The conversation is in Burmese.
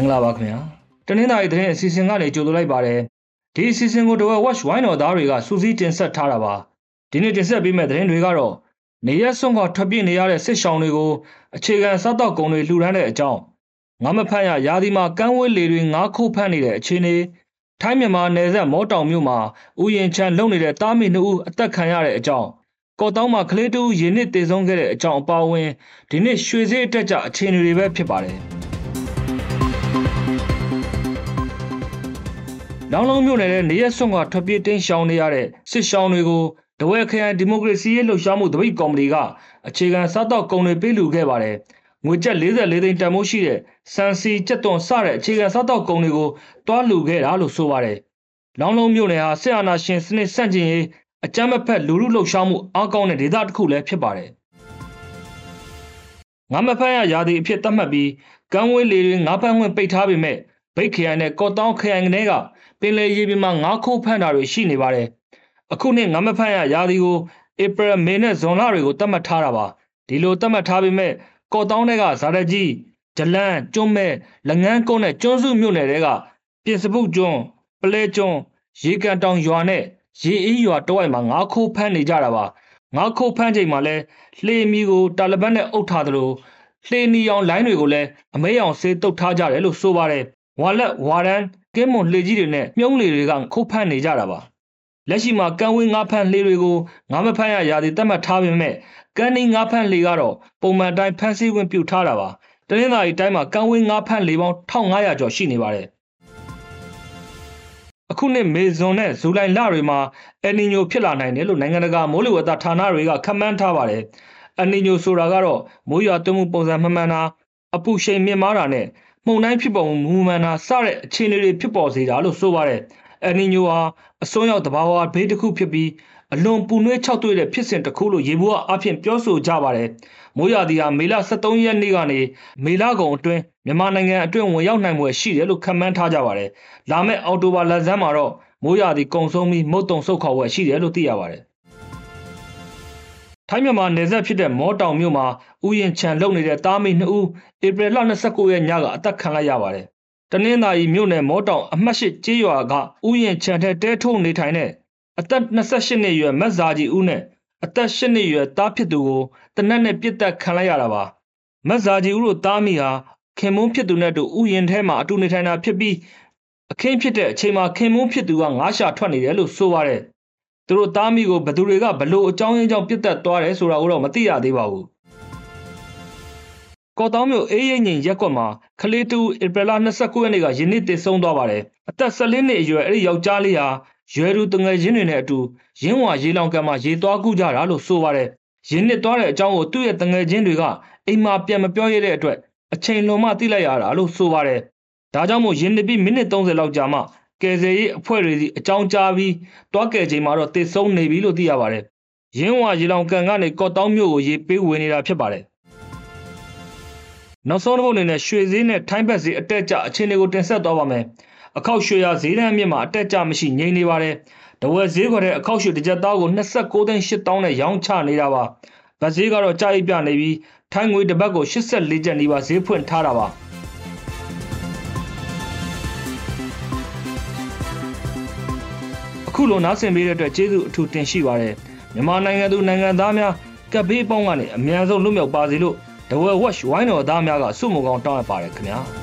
္ဂလာပါခင်ဗျာတနင်္သာရီသတင်းအစီအစဉ်ကနေကြိုဆိုလိုက်ပါတယ်ဒီအစီအစဉ်ကိုတော့ Watch Wine တော်သားတွေကစူးစီးတင်ဆက်ထားတာပါဒီနေ့တင်ဆက်ပေးမယ့်သတင်းတွေကတော့နေရက်စွန့်ခွာထွက်ပြေးနေရတဲ့စစ်ရှောင်းတွေကိုအခြေခံစားတော့ကုန်တွေလှူဒန်းတဲ့အကြောင်းငါမဖတ်ရရာသီမှာကမ်းဝေးလေတွေငါးခုဖမ်းနေတဲ့အခြေအနေထိုင်းမြန်မာနယ်စပ်မောတောင်မြို့မှာဥယျာဉ်ချမ်းလုံနေတဲ့တားမီနှစ်ဦးအသက်ခံရတဲ့အကြောင်းကော့တောင်းမှာကလေးတူရင်းနစ်တည်ဆုံးခဲ့တဲ့အကြောင်းအပါအဝင်ဒီနေ့ရွှေစည်းအတက်ကြအခြေအနေတွေပဲဖြစ်ပါတယ်။ လောင်လုံးမြို့နယ်ရဲ့နေရက်စွန့်ကထွက်ပြေးတင်းရှောင်နေရတဲ့စစ်ရှောင်တွေကိုတဝဲခရိုင်ဒီမိုကရေစီရေးလှုပ်ရှားမှုတပိတ်ကော်မတီကအခြေခံစားတော့ကုန်တွေပေးလူခဲ့ပါတယ်။ငွေကျပ်44သိန်းတန်ဖိုးရှိတဲ့စံစီကျက်သွန်စတဲ့အခြေခံစားတော့ကုန်တွေကိုတွားလူခဲ့တာလို့ဆိုပါတယ်။လောင်လုံးမြို့နယ်ဟာစစ်အာဏာရှင်စနစ်ဆန့်ကျင်ရေးအကြမ်းမဖက်လူမှုလှုပ်ရှားမှုအားကောင်းတဲ့ဒေသတစ်ခုလည်းဖြစ်ပါတယ်။ငါမဖက်ရရာသီအဖြစ်သတ်မှတ်ပြီးကမ်းဝေးလေတွေငါးဖက်ဝင်ပိတ်ထားပေမဲ့ဗိတ်ခရိုင်နဲ့ကော့တောင်းခရိုင်တွေက ပင်လယ်ရေပြင်မှာငါးခိုးဖမ်းတာတွေရှိနေပါတယ်။အခုနှစ်ငါမဖမ်းရရာသီကိုဧပြီမေနဲ့ဇွန်လတွေကိုသတ်မှတ်ထားတာပါ။ဒီလိုသတ်မှတ်ထားပေမဲ့ကော့တောင်းတွေကဇာတကြီးဂျလန်ကျွန်းမဲ့လငန်းကုန်းနဲ့ကျွန်းစုမြို့နယ်တွေကပြင်စပုတ်ကျွန်းပလဲကျွန်းရေကန်တောင်ရွာနဲ့ရေအေးရွာတဝိုက်မှာငါးခိုးဖမ်းနေကြတာပါငါးခိုးဖမ်းချိန်မှာလဲလှေမီကိုတာလဘတ်နဲ့အုပ်ထားသလိုလှေနီအောင်လိုင်းတွေကိုလည်းအမဲအောင်ဆေးတုတ်ထားကြတယ်လို့ဆိုပါတယ်ဝါလက်ဝါရန် ကင်းမွန်လှေကြီးတွေနဲ့မြုံးလေတွေကခိုးဖမ်းနေကြတာပါလက်ရှိမှာကမ်းဝေးငါးဖမ်းလှေတွေကိုငါးမဖမ်းရရာသီတတ်မှတ်ထားပေမဲ့ကမ်းနီငါးဖမ်းလှေကတော့ပုံမှန်တိုင်းဖမ်းဆီးဝင်ပြုထားတာပါတနင်္လာရီတိုင်းမှာကမ်းဝေးငါးဖမ်းလှေပေါင်း1500ကျော်ရှိနေပါတယ်အခုနှစ်မေဇွန်နဲ့ဇူလိုင်လတွေမှာအယ်နီညိုဖြစ်လာနိုင်တယ်လို့နိုင်ငံတကာမိုးလေဝသဌာနတွေကခန့်မှန်းထားပါတယ်။အယ်နီညိုဆိုတာကတော့မိုးရွာသွန်းမှုပုံစံမှန်မှန်တာအပူရှိန်မြင့်မားတာနဲ့ မှုန်တိုင်းဖြစ်ပေါ်မှုမူမှန်တာစတဲ့အခြေအနေတွေဖြစ်ပေါ်စေတာလို့ဆိုပါတယ်။အယ်နီညိုဟာအစွန်းရောက်တဘာဝဘေးတစ်ခုဖြစ်ပြီးအလွန်ပူနွေးခြောက်သွေ့တဲ့ဖြစ်စဉ်တစ်ခုလို့ရေဘောအဖြစ်ပြောဆိုကြပါတယ်။မိုးရာသီဟာမေလ23ရက်နေ့ကနေမေလကုန်အတွင်းမြန်မာနိုင်ငံအတွင်းဝင်ရောက်နိုင်မှုရှိတယ်လို့ခန့်မှန်းထားကြပါတယ်။လာမယ့်အောက်တိုဘာလဆန်းမှာတော့မိုးရာသီကုန်ဆုံးပြီးမုတ်တုံဆုတ်ခေါ်ဝယ်ရှိတယ်လို့သိရပါတယ်။ ထိုင်းမြန်မာနယ်စပ်ဖြစ်တဲ့မောတောင်မြို့မှာဥယျင်ချံလုံနေတဲ့တားမိနှစ်ဦးဧပြီလ29ရက်ညကအသက်ခံလိုက်ရပါတယ်။တနင်္သာရီမြို့နယ်မောတောင်အမှတ်၈ကျေးရွာကဥယျင်ချံထဲတဲထုံနေထိုင်တဲ့အသက်28နှစ်အရွယ်မတ်ဇာကြီးဦးနဲ့အသက်8နှစ်အရွယ်သားဖြစ်သူကိုတနက်နဲ့ပြစ်တက်ခံလိုက်ရတာပါမတ်ဇာကြီးဦးတို့သားမိဟာခင်မုန်းဖြစ်သူနဲ့တူဥယျင်ထဲမှာအတူနေထိုင်တာဖြစ်ပြီးအခင်းဖြစ်တဲ့အချိန်မှာခင်မုန်းဖြစ်သူကငါးရှာထွက်နေတယ်လို့ဆိုပါတယ် သူတို့သားမိကိုဘသူတွေကဘလို့အကြောင်းရင်းကြောင့်ပြစ်တက်သွားတယ်ဆိုတာကိုတော့မသိရသေးပါဘူးကော်တောင်းမြို့အေးရိပ်ငိန်ရက်ကွက်မှာကလေးတူဧပြီလ29ရက်နေ့ကယင်းနှစ်တည်ဆုံးသွားပါတယ်အသက်14နှစ်အရွယ်အဲ့ဒီယောက်ျားလေးဟာရွယ်သူတငယ်ချင်းတွေနဲ့အတူရင်းဝါရေလောင်ကံမှာရေသွားကူးကြတာလို့ဆိုပါတယ်ရင်းနစ်သွားတဲ့အကြောင်းကိုသူ့ရဲ့တငယ်ချင်းတွေကအိမ်မှာပြန်မပြောရတဲ့အတွက်အချိန်လွန်မှသိလိုက်ရတာလို့ဆိုပါတယ်ဒါကြောင့်မို့ရင်းနစ်ပြီးမိနစ်30လောက်ကြာမှ ကယ်ဆယ်ရေးအဖွဲ့တွေစီအကြောင်းကြားပြီးတွားကယ်ချိန်မှာတော့တည်ဆုံးနေပြီလို့သိရပါတယ်ရင်းဝါရေလောင်ကန်ကနေကော့တောင်းမြို့ကိုရေပေးဝင်နေတာဖြစ်ပါတယ်နောက်ဆုံးတစ်ပုတ်အနေနဲ့ရွှေစည်းနဲ့ထိုင်းဘက်စည်းအတက်ကြအခြေအနေကိုတင်ဆက်သွားပါမယ်။အခောက်ရွှေရဈေးတန်းအမြင့်မှာအတက်ကြမရှိငြိမ်နေပါတယ်။တဝက်ဈေးခွက်တဲ့အခောက်ရွှေတစ်ကြက်သားကို29သိန်း8000နဲ့ရောင်းချနေတာပါ။ဗတ်ဈေးကတော့ကြာအိပ်ပြနေပြီးထိုင်းငွေတစ်ပတ်ကို84ကျပ်နီးပါးဈေးဖွင့်ထားတာပါ။ အခုလိုနားဆင်ပေးတဲ့အတွက်ကျေးဇူးအထူးတင်ရှိပါတယ်။မြန်မာနိုင်ငံသူနိုင်ငံသားများကပ်ဘေးပေါင်းကနေအများဆုံးလွတ်မြောက်ပါစေလို့ The World Watch ဝိုင်းတော်သားများကဆုမွန်ကောင်းတောင်းအပ်ပါတယ်ခင်ဗျာ။